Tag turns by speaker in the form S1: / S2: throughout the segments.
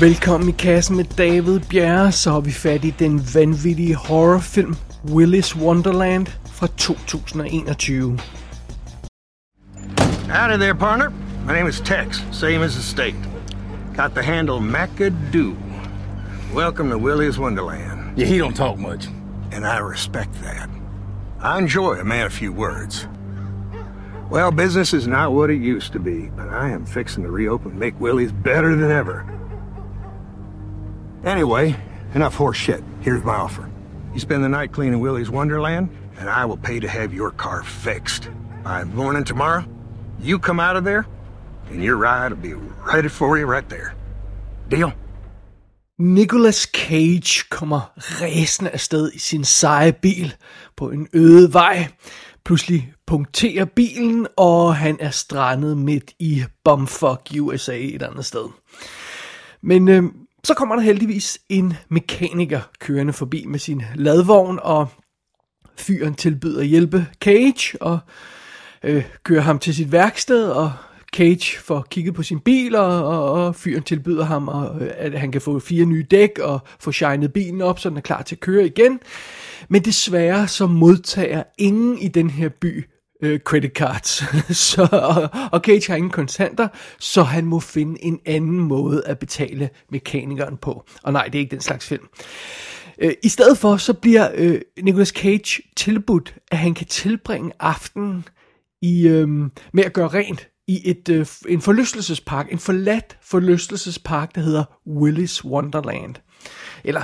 S1: Velkommen i kassen med David Bjerre, så har vi fat i den vanvittige horrorfilm Willis Wonderland fra 2021.
S2: Howdy there, partner. My name is Tex, same as the state. Got the handle McAdoo. Welcome to Willis Wonderland.
S3: Yeah, he don't talk much.
S2: And I respect that. I enjoy a man of few words. Well, business is not what it used to be, but I am fixing to reopen Make Willie's better than ever. Anyway, enough horse shit. Here's my offer. You spend the night cleaning Willie's Wonderland, and I will pay to have your car fixed. By morning tomorrow, you come out of there, and your ride will be ready for you right there. Deal?
S1: Nicolas Cage kommer ræsende afsted i sin seje bil på en øde vej. Pludselig punkterer bilen, og han er strandet midt i bumfuck USA et andet sted. Men øh, så kommer der heldigvis en mekaniker kørende forbi med sin ladvogn, og fyren tilbyder at hjælpe Cage og øh, kører ham til sit værksted, og Cage får kigget på sin bil, og, og, og fyren tilbyder ham, og, øh, at han kan få fire nye dæk og få shined bilen op, så den er klar til at køre igen. Men desværre så modtager ingen i den her by øh, credit cards. så, og, og Cage har ingen kontanter, så han må finde en anden måde at betale mekanikeren på. Og nej, det er ikke den slags film. Øh, I stedet for, så bliver øh, Nicolas Cage tilbudt, at han kan tilbringe aftenen i, øh, med at gøre rent i et, øh, en forlystelsespark, en forladt forlystelsespark, der hedder Willis Wonderland. Eller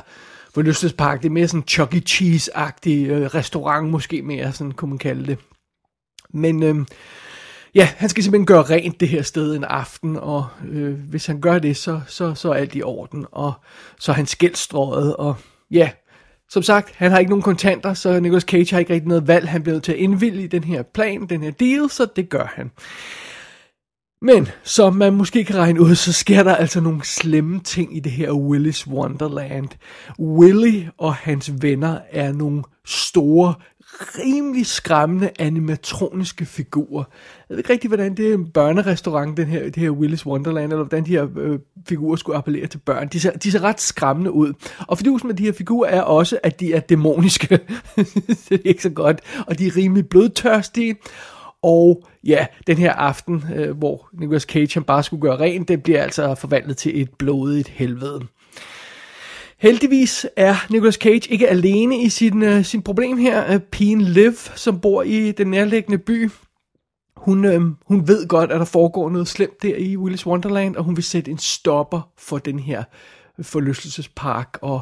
S1: forlystelsespark, det er mere sådan Chuck E. Cheese-agtig øh, restaurant, måske mere, sådan kunne man kalde det. Men øh, ja, han skal simpelthen gøre rent det her sted en aften, og øh, hvis han gør det, så, så, så er alt i orden, og så er han skældstrøget, og ja, som sagt, han har ikke nogen kontanter, så Nicolas Cage har ikke rigtig noget valg. Han bliver nødt til at indvilge i den her plan, den her deal, så det gør han. Men som man måske kan regne ud, så sker der altså nogle slemme ting i det her Willis Wonderland. Willy og hans venner er nogle store, rimelig skræmmende animatroniske figurer. Jeg ved ikke rigtig, hvordan det er en børnerestaurant, den her, det her Willis Wonderland, eller hvordan de her øh, figurer skulle appellere til børn. De ser, de ser ret skræmmende ud. Og fidusen med de her figurer er også, at de er dæmoniske. det er ikke så godt. Og de er rimelig blodtørstige. Og ja, den her aften, øh, hvor Nicolas Cage han bare skulle gøre rent, det bliver altså forvandlet til et blodigt helvede. Heldigvis er Nicolas Cage ikke alene i sin, øh, sin problem her. Øh, pigen Liv, som bor i den nærliggende by, hun, øh, hun ved godt, at der foregår noget slemt der i Willis Wonderland, og hun vil sætte en stopper for den her forlystelsespark og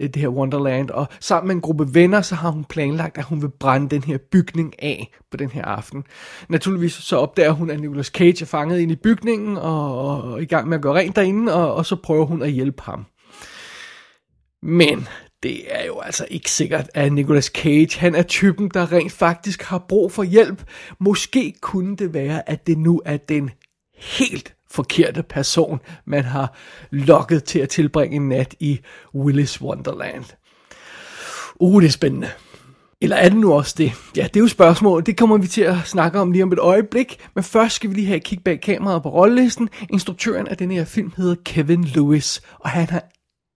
S1: øh, det her Wonderland. Og sammen med en gruppe venner, så har hun planlagt, at hun vil brænde den her bygning af på den her aften. Naturligvis så opdager hun, at Nicolas Cage er fanget ind i bygningen og, og, og i gang med at gøre rent derinde, og, og så prøver hun at hjælpe ham. Men det er jo altså ikke sikkert, at Nicolas Cage, han er typen, der rent faktisk har brug for hjælp. Måske kunne det være, at det nu er den helt forkerte person, man har lokket til at tilbringe en nat i Willis Wonderland. Uh, det er spændende. Eller er det nu også det? Ja, det er jo spørgsmålet. Det kommer vi til at snakke om lige om et øjeblik. Men først skal vi lige have et kig bag kameraet på rollelisten. Instruktøren af den her film hedder Kevin Lewis, og han har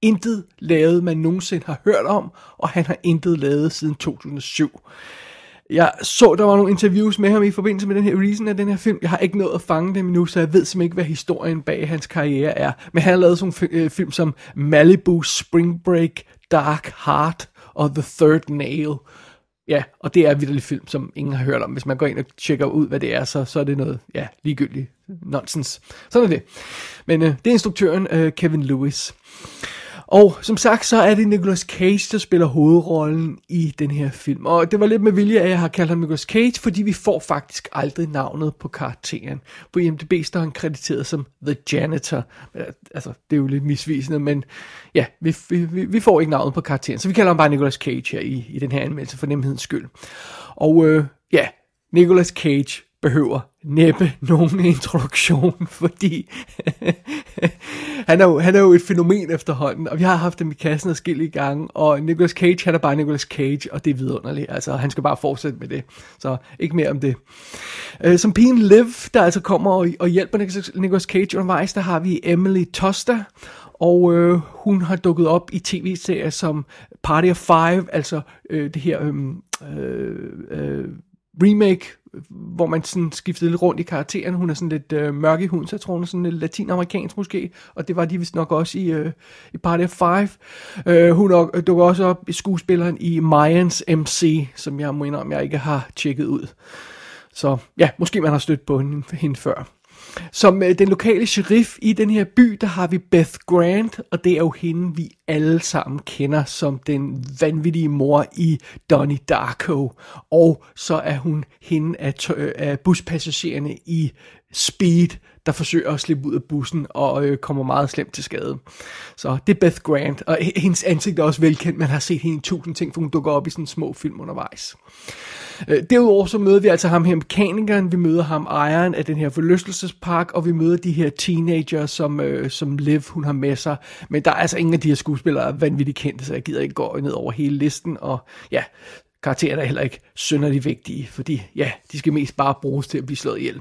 S1: intet lavet, man nogensinde har hørt om, og han har intet lavet siden 2007. Jeg så, der var nogle interviews med ham i forbindelse med den her reason af den her film. Jeg har ikke nået at fange dem endnu, så jeg ved simpelthen ikke, hvad historien bag hans karriere er. Men han har lavet sådan nogle øh, film som Malibu, Spring Break, Dark Heart og The Third Nail. Ja, og det er virkelig film, som ingen har hørt om. Hvis man går ind og tjekker ud, hvad det er, så, så er det noget, ja, ligegyldigt nonsens. Sådan er det. Men øh, det er instruktøren øh, Kevin Lewis. Og som sagt, så er det Nicolas Cage, der spiller hovedrollen i den her film. Og det var lidt med vilje, at jeg har kaldt ham Nicolas Cage, fordi vi får faktisk aldrig navnet på karakteren. På IMDb står han krediteret som The Janitor. Øh, altså, det er jo lidt misvisende, men ja, vi, vi, vi får ikke navnet på karakteren. Så vi kalder ham bare Nicolas Cage her i, i den her anmeldelse for nemhedens skyld. Og øh, ja, Nicolas Cage behøver næppe nogen introduktion, fordi han, er jo, han er jo et fænomen efterhånden, og vi har haft dem i kassen adskillige gange, og Nicolas Cage, han er bare Nicolas Cage, og det er vidunderligt, altså han skal bare fortsætte med det, så ikke mere om det. Uh, som pigen Liv, der altså kommer og, og hjælper Nicolas Cage undervejs, der har vi Emily Tosta, og øh, hun har dukket op i tv-serier som Party of Five, altså øh, det her øhm, øh, øh, remake, hvor man sådan skiftede lidt rundt i karakteren. Hun er sådan lidt øh, mørk i huden, så jeg tror hun er sådan lidt latinamerikansk måske, og det var de vist nok også i, øh, i Party of Five. Øh, hun øh, dukker også op i skuespilleren i Mayans MC, som jeg må indrømme, jeg ikke har tjekket ud. Så ja, måske man har stødt på hende, hende før. Som øh, den lokale sheriff i den her by, der har vi Beth Grant, og det er jo hende, vi alle sammen kender som den vanvittige mor i Donnie Darko. Og så er hun hende af, øh, af buspassagererne i Speed, der forsøger at slippe ud af bussen og øh, kommer meget slemt til skade. Så det er Beth Grant, og hendes ansigt er også velkendt, man har set hende i tusind ting, for hun dukker op i sådan små film undervejs. Øh, derudover så møder vi altså ham her mekanikeren, vi møder ham ejeren af den her forlystelsespark, og vi møder de her teenager, som, øh, som Liv hun har med sig. Men der er altså ingen af de her skuespillere vanvittigt kendte, så jeg gider ikke gå ned over hele listen, og ja, karaktererne er heller ikke synderligt vigtige, fordi ja, de skal mest bare bruges til at blive slået ihjel.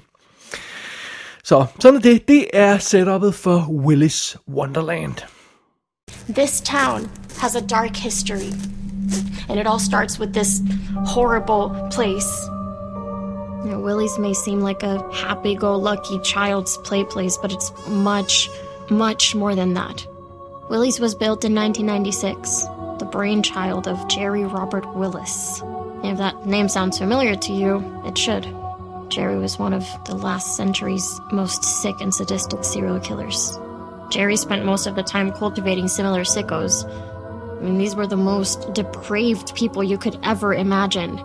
S1: Så sådan er det. Det er setupet for Willis Wonderland.
S3: This town has a dark history. And it all starts with this horrible place. You know, Willie's may seem like a happy go lucky child's play place, but it's much, much more than that. Willie's was built in 1996, the brainchild of Jerry Robert Willis. If that name sounds familiar to you, it should. Jerry was one of the last century's most sick and sadistic serial killers. Jerry spent most of the time cultivating similar sickos, I mean, these were the most depraved people you could ever imagine.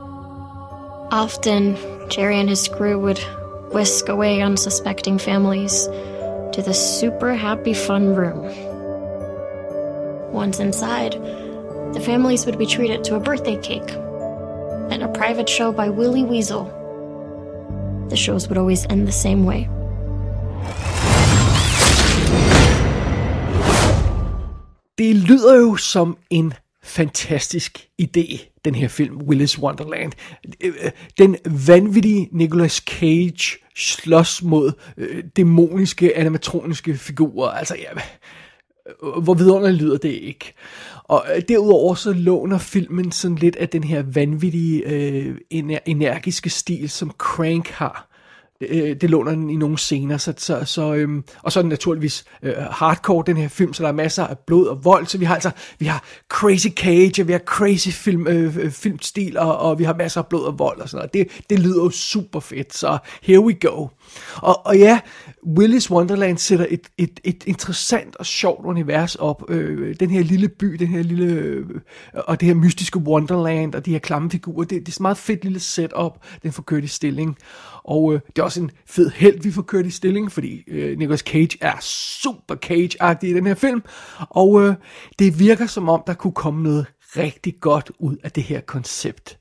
S3: Often, Jerry and his crew would whisk away unsuspecting families to the super happy fun room. Once inside, the families would be treated to a birthday cake and a private show by Willie Weasel. The shows would always end the same way.
S1: Det lyder jo som en fantastisk idé, den her film, Willis Wonderland. Den vanvittige Nicolas Cage slås mod øh, dæmoniske animatroniske figurer. Altså, ja, hvor vidunderligt lyder det ikke. Og øh, derudover så låner filmen sådan lidt af den her vanvittige, øh, energiske stil, som Crank har Øh, det låner den i nogle scener, så, så, så øhm, og så er den naturligvis øh, hardcore, den her film, så der er masser af blod og vold, så vi har altså, vi har crazy cage, og vi har crazy film, øh, øh, filmstil, og, og vi har masser af blod og vold og sådan noget. Det, det lyder jo super fedt, så here we go. Og, og ja, Willis Wonderland sætter et, et, et interessant og sjovt univers op. Øh, den her lille by, den her lille, øh, og det her mystiske Wonderland, og de her klamme figurer, det, det er et meget fedt lille setup, den får kørt i stilling. Og øh, det er også en fed held, vi får kørt i stilling, fordi øh, Nicolas Cage er super Cage-agtig i den her film. Og øh, det virker som om, der kunne komme noget rigtig godt ud af det her koncept.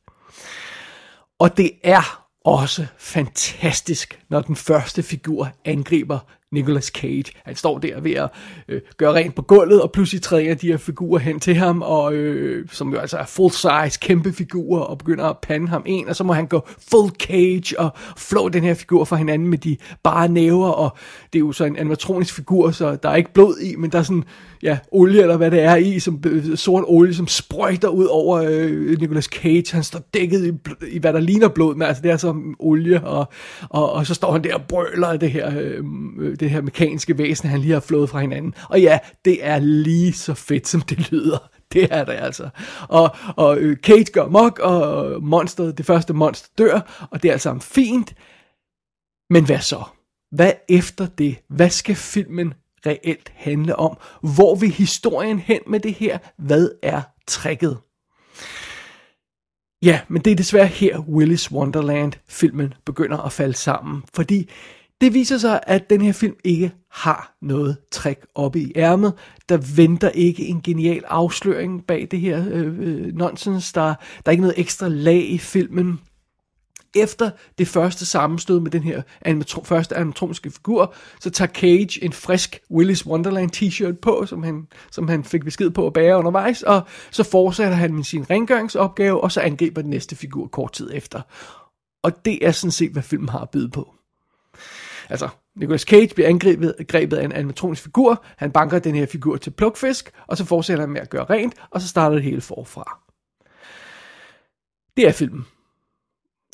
S1: Og det er også fantastisk, når den første figur angriber Nicolas Cage. Han står der ved at øh, gøre rent på gulvet, og pludselig træder en af de her figurer hen til ham, og, øh, som jo altså er full size, kæmpe figurer, og begynder at pande ham en, og så må han gå full cage og flå den her figur fra hinanden med de bare næver, og det er jo så en animatronisk figur, så der er ikke blod i, men der er sådan, ja, olie eller hvad det er i, som øh, sort olie, som sprøjter ud over øh, Nicolas Cage. Han står dækket i, i, hvad der ligner blod, men altså det er som olie, og, og, og så står han der og brøler det her, øh, øh det her mekaniske væsen, han lige har flået fra hinanden. Og ja, det er lige så fedt, som det lyder. Det er det altså. Og, og øh, Kate gør mok, og monsteret, det første monster dør, og det er altså fint. Men hvad så? Hvad efter det? Hvad skal filmen reelt handle om? Hvor vil historien hen med det her? Hvad er tricket? Ja, men det er desværre her Willis Wonderland filmen begynder at falde sammen, fordi det viser sig, at den her film ikke har noget træk oppe i ærmet. Der venter ikke en genial afsløring bag det her øh, øh nonsens. Der, der er ikke noget ekstra lag i filmen. Efter det første sammenstød med den her animatro- første animatroniske figur, så tager Cage en frisk Willis Wonderland t-shirt på, som han, som han fik besked på at bære undervejs, og så fortsætter han med sin rengøringsopgave, og så angriber den næste figur kort tid efter. Og det er sådan set, hvad filmen har at byde på. Altså, Nicolas Cage bliver angrebet grebet af en animatronisk figur, han banker den her figur til plukfisk, og så fortsætter han med at gøre rent, og så starter det hele forfra. Det er filmen.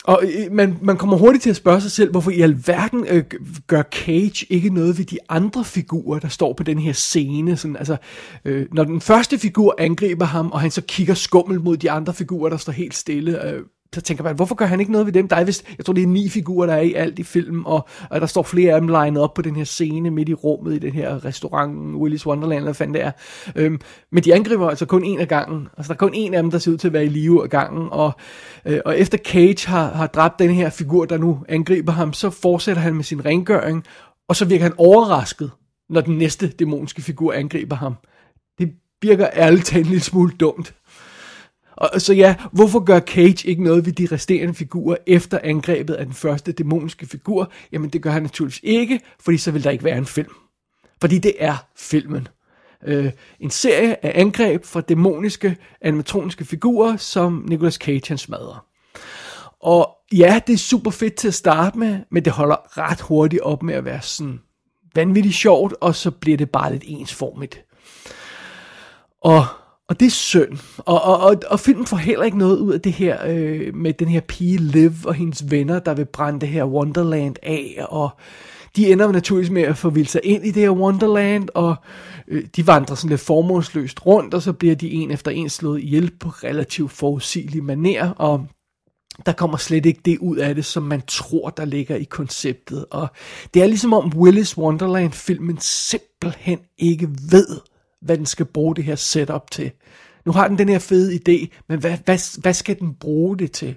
S1: Og øh, man, man kommer hurtigt til at spørge sig selv, hvorfor i alverden øh, gør Cage ikke noget ved de andre figurer, der står på den her scene. Sådan, altså, øh, når den første figur angriber ham, og han så kigger skummelt mod de andre figurer, der står helt stille, øh, så tænker man, hvorfor gør han ikke noget ved dem? Der er vist, jeg tror det er ni figurer, der er i alt i filmen, og, og der står flere af dem legnet op på den her scene midt i rummet i den her restaurant, Willy's Wonderland, eller hvad fanden det er. Øhm, men de angriber altså kun en af gangen. Altså der er kun en af dem, der ser ud til at være i live af gangen, og, øh, og efter Cage har, har dræbt den her figur, der nu angriber ham, så fortsætter han med sin rengøring, og så virker han overrasket, når den næste dæmonske figur angriber ham. Det virker ærligt talt en lille smule dumt. Og, så ja, hvorfor gør Cage ikke noget ved de resterende figurer efter angrebet af den første dæmoniske figur? Jamen det gør han naturligvis ikke, fordi så vil der ikke være en film. Fordi det er filmen. Øh, en serie af angreb fra dæmoniske animatroniske figurer, som Nicolas Cage han smadrer. Og ja, det er super fedt til at starte med, men det holder ret hurtigt op med at være sådan vanvittigt sjovt, og så bliver det bare lidt ensformigt. Og og det er synd. Og, og, og, og filmen får heller ikke noget ud af det her øh, med den her pige Liv og hendes venner, der vil brænde det her Wonderland af. Og de ender naturligvis med at forvilde sig ind i det her Wonderland, og øh, de vandrer sådan lidt formålsløst rundt, og så bliver de en efter en slået ihjel på relativt forudsigelig maner, og der kommer slet ikke det ud af det, som man tror, der ligger i konceptet. Og det er ligesom om Willis Wonderland-filmen simpelthen ikke ved, hvad den skal bruge det her setup til. Nu har den den her fede idé, men hvad, hvad, hvad skal den bruge det til?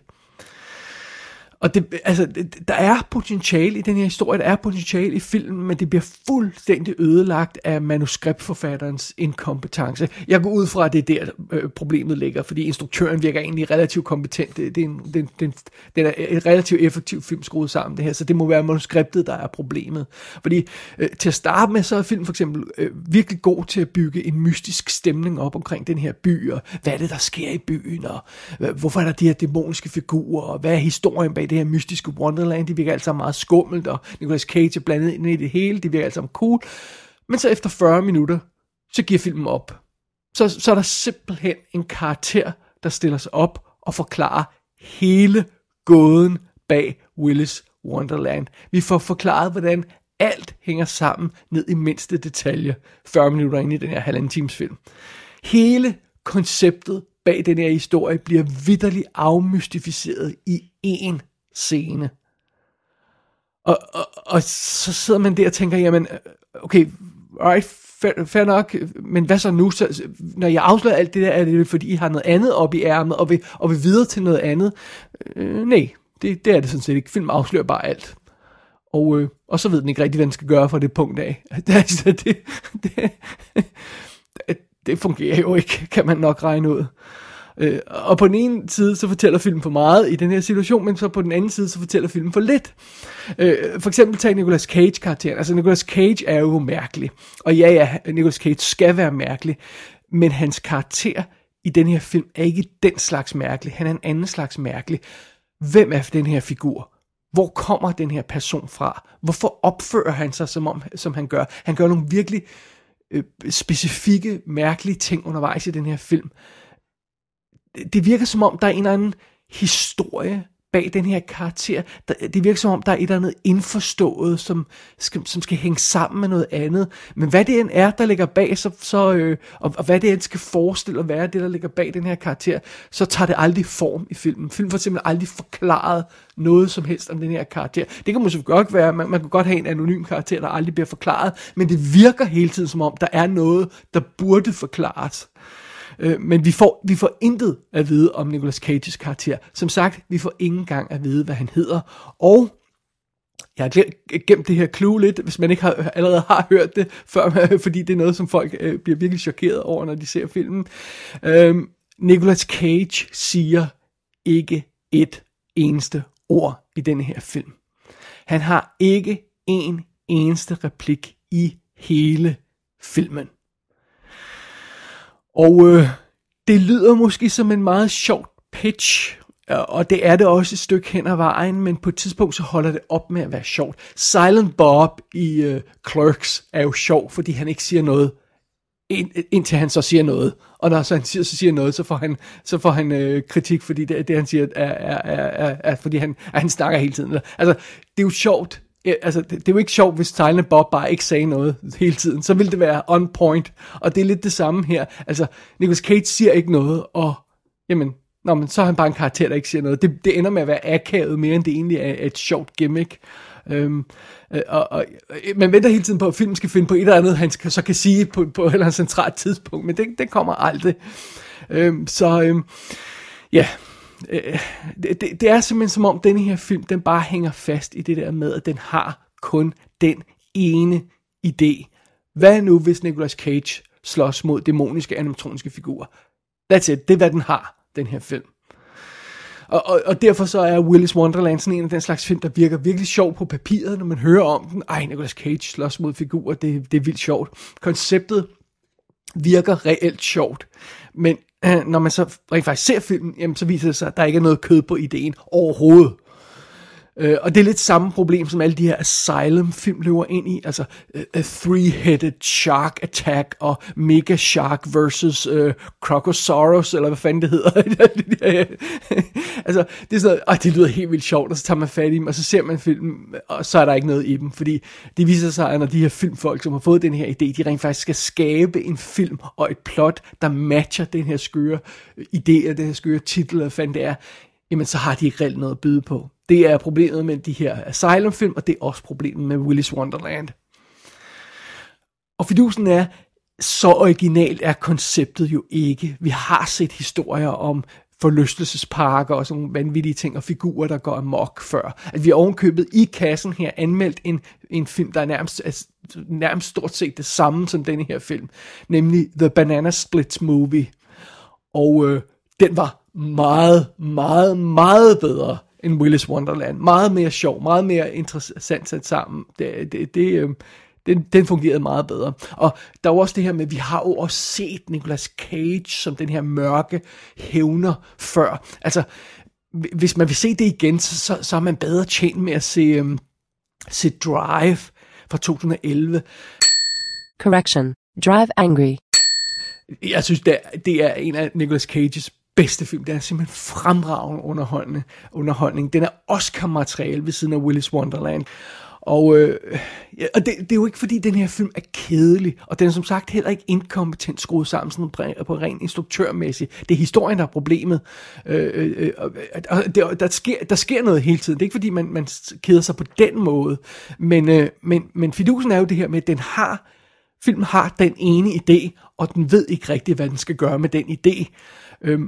S1: Og det, altså, der er potentiale i den her historie, der er potentiale i filmen, men det bliver fuldstændig ødelagt af manuskriptforfatterens inkompetence. Jeg går ud fra, at det er der øh, problemet ligger, fordi instruktøren virker egentlig relativt kompetent. Det, det, er en, det, det, det er et relativt effektiv film skruet sammen, det her, så det må være manuskriptet, der er problemet. Fordi øh, til at starte med, så er filmen for eksempel øh, virkelig god til at bygge en mystisk stemning op omkring den her by, og hvad er det, der sker i byen, og øh, hvorfor er der de her dæmoniske figurer, og hvad er historien bag det her mystiske Wonderland. De virker alt sammen meget skummelt, og Nicolas Cage er blandet ind i det hele. De virker alt sammen cool. Men så efter 40 minutter, så giver filmen op. Så, så er der simpelthen en karakter, der stiller sig op og forklarer hele gåden bag Willis Wonderland. Vi får forklaret, hvordan alt hænger sammen ned i mindste detalje 40 minutter ind i den her halvanden times film. Hele konceptet bag den her historie bliver vidderligt afmystificeret i én scene. Og, og, og så sidder man der og tænker, jamen, okay, alright, fair, fair nok, men hvad så nu? Så, når jeg afslører alt det der, er det fordi, I har noget andet op i ærmet, og vil, og vil videre til noget andet? Øh, nej, det, det er det sådan set ikke. Film afslører bare alt. Og, øh, og så ved den ikke rigtig, hvad den skal gøre fra det punkt af. Altså det, det, det, det fungerer jo ikke, kan man nok regne ud. Øh, og på den ene side, så fortæller filmen for meget i den her situation, men så på den anden side, så fortæller filmen for lidt. Øh, for eksempel tag Nicolas Cage-karakteren. Altså, Nicolas Cage er jo mærkelig. Og ja, ja, Nicolas Cage skal være mærkelig, men hans karakter i den her film er ikke den slags mærkelig. Han er en anden slags mærkelig. Hvem er den her figur? Hvor kommer den her person fra? Hvorfor opfører han sig, som, om, som han gør? Han gør nogle virkelig øh, specifikke, mærkelige ting undervejs i den her film det virker som om, der er en eller anden historie bag den her karakter. Det virker som om, der er et eller andet indforstået, som skal, som skal hænge sammen med noget andet. Men hvad det end er, der ligger bag, så, så, øh, og, og hvad det end skal forestille at være det, der ligger bag den her karakter, så tager det aldrig form i filmen. Filmen får simpelthen aldrig forklaret noget som helst om den her karakter. Det kan måske godt være, man, man kan godt have en anonym karakter, der aldrig bliver forklaret, men det virker hele tiden som om, der er noget, der burde forklares. Øh, men vi får, vi får intet at vide om Nicolas Cages karakter. Som sagt, vi får ingen gang at vide, hvad han hedder. Og jeg har gemt det her clue lidt, hvis man ikke har, allerede har hørt det før, fordi det er noget, som folk øh, bliver virkelig chokeret over, når de ser filmen. Øhm, Nicolas Cage siger ikke et eneste ord i denne her film. Han har ikke en eneste replik i hele filmen. Og øh, det lyder måske som en meget sjov pitch, øh, og det er det også et stykke hen ad vejen, men på et tidspunkt så holder det op med at være sjovt. Silent Bob i øh, Clerks er jo sjov, fordi han ikke siger noget, ind, indtil han så siger noget. Og når så han siger, så siger noget, så får han, så får han øh, kritik, fordi det, det han siger, er, er, er, er, er fordi han, han snakker hele tiden. Altså, det er jo sjovt. Altså, det, det er jo ikke sjovt, hvis Silent Bob bare ikke sagde noget hele tiden. Så ville det være on point. Og det er lidt det samme her. Altså, Nicolas Cage siger ikke noget, og jamen, Nå, men så er han bare en karakter, der ikke siger noget. Det, det ender med at være akavet mere, end det egentlig er et sjovt gimmick. Øhm, øh, og, og, og, man venter hele tiden på, at filmen skal finde på et eller andet, han skal, så kan sige på, på et eller andet centralt tidspunkt, men det, det kommer aldrig. Øhm, så øhm, ja, øh, det, det, det er simpelthen som om, denne her film, den bare hænger fast i det der med, at den har kun den ene idé. Hvad nu, hvis Nicolas Cage slås mod dæmoniske animatroniske figurer? That's it, det er hvad den har den her film. Og, og, og derfor så er Willis Wonderland sådan en af den slags film, der virker virkelig sjov på papiret, når man hører om den. Ej, Nicolas Cage slås mod figurer, det, det er vildt sjovt. Konceptet virker reelt sjovt, men øh, når man så rent faktisk ser filmen, jamen, så viser det sig, at der ikke er noget kød på ideen overhovedet. Øh, og det er lidt samme problem, som alle de her Asylum-film løber ind i. Altså uh, A Three-Headed Shark Attack og Mega Shark versus uh, Crocosaurus, eller hvad fanden det hedder. altså, det er sådan noget, det lyder helt vildt sjovt, og så tager man fat i dem, og så ser man filmen, og så er der ikke noget i dem. Fordi det viser sig, at når de her filmfolk, som har fået den her idé, de rent faktisk skal skabe en film og et plot, der matcher den her skøre idé, og den her skøre titel, hvad fanden det er, jamen så har de ikke reelt noget at byde på. Det er problemet med de her Asylum-film, og det er også problemet med Willis Wonderland. Og fidusen er, så originalt er konceptet jo ikke. Vi har set historier om forlystelsesparker og sådan nogle vanvittige ting og figurer, der går amok før. At vi har ovenkøbet i kassen her anmeldt en, en film, der er nærmest, er nærmest stort set det samme som denne her film, nemlig The Banana Splits Movie. Og øh, den var meget, meget, meget bedre end Willis Wonderland. Meget mere sjov, meget mere interessant sat sammen. Det, det, det, øh, den, den fungerede meget bedre. Og der var også det her med, at vi har jo også set Nicolas Cage som den her mørke hævner før. Altså, hvis man vil se det igen, så, så, er man bedre tjent med at se, um, se Drive fra 2011.
S4: Correction. Drive Angry.
S1: Jeg synes, det er, det er en af Nicolas Cages bedste film. Den er simpelthen fremragende underholdende, underholdning. Den er Oscar-materiale ved siden af Willis Wonderland. Og, øh, ja, og det, det er jo ikke fordi, den her film er kedelig, og den er som sagt heller ikke inkompetent skruet sammen sådan på ren instruktørmæssigt. Det er historien, der er problemet. Øh, øh, øh og det, der, sker, der sker noget hele tiden. Det er ikke fordi, man, man keder sig på den måde. Men, øh, men, men fidusen er jo det her med, at den har, filmen har den ene idé, og den ved ikke rigtigt, hvad den skal gøre med den idé. Øh,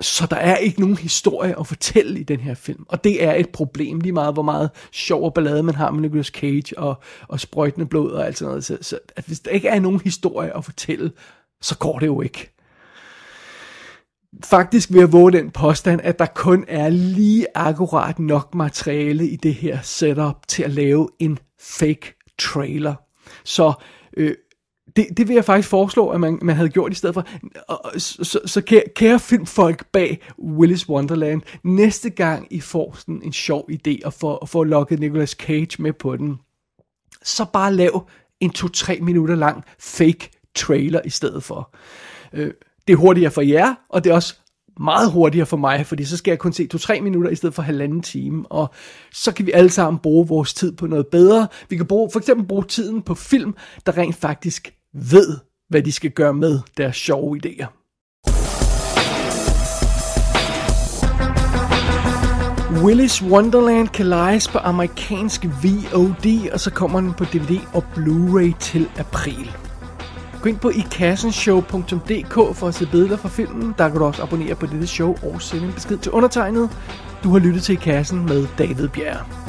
S1: så der er ikke nogen historie at fortælle i den her film. Og det er et problem, lige meget hvor meget sjov og ballade man har med Nicolas Cage og, og sprøjtende blod og alt sådan noget. Så, så at hvis der ikke er nogen historie at fortælle, så går det jo ikke. Faktisk vil jeg våge den påstand, at der kun er lige akkurat nok materiale i det her setup til at lave en fake trailer. Så øh, det, det vil jeg faktisk foreslå, at man, man havde gjort i stedet for. Så, så, så kære, kære filmfolk bag Willis Wonderland, næste gang I får sådan en sjov idé og får, og får lukket Nicolas Cage med på den, så bare lav en 2-3 minutter lang fake trailer i stedet for. Øh, det er hurtigere for jer, og det er også meget hurtigere for mig, fordi så skal jeg kun se 2-3 minutter i stedet for halvanden time, og så kan vi alle sammen bruge vores tid på noget bedre. Vi kan bruge, for eksempel bruge tiden på film, der rent faktisk ved, hvad de skal gøre med deres sjove idéer. Willis Wonderland kan lejes på amerikansk VOD, og så kommer den på DVD og Blu-ray til april. Gå ind på ikassenshow.dk for at se billeder fra filmen. Der kan du også abonnere på dette show og sende en besked til undertegnet. Du har lyttet til I Kassen med David Bjerg.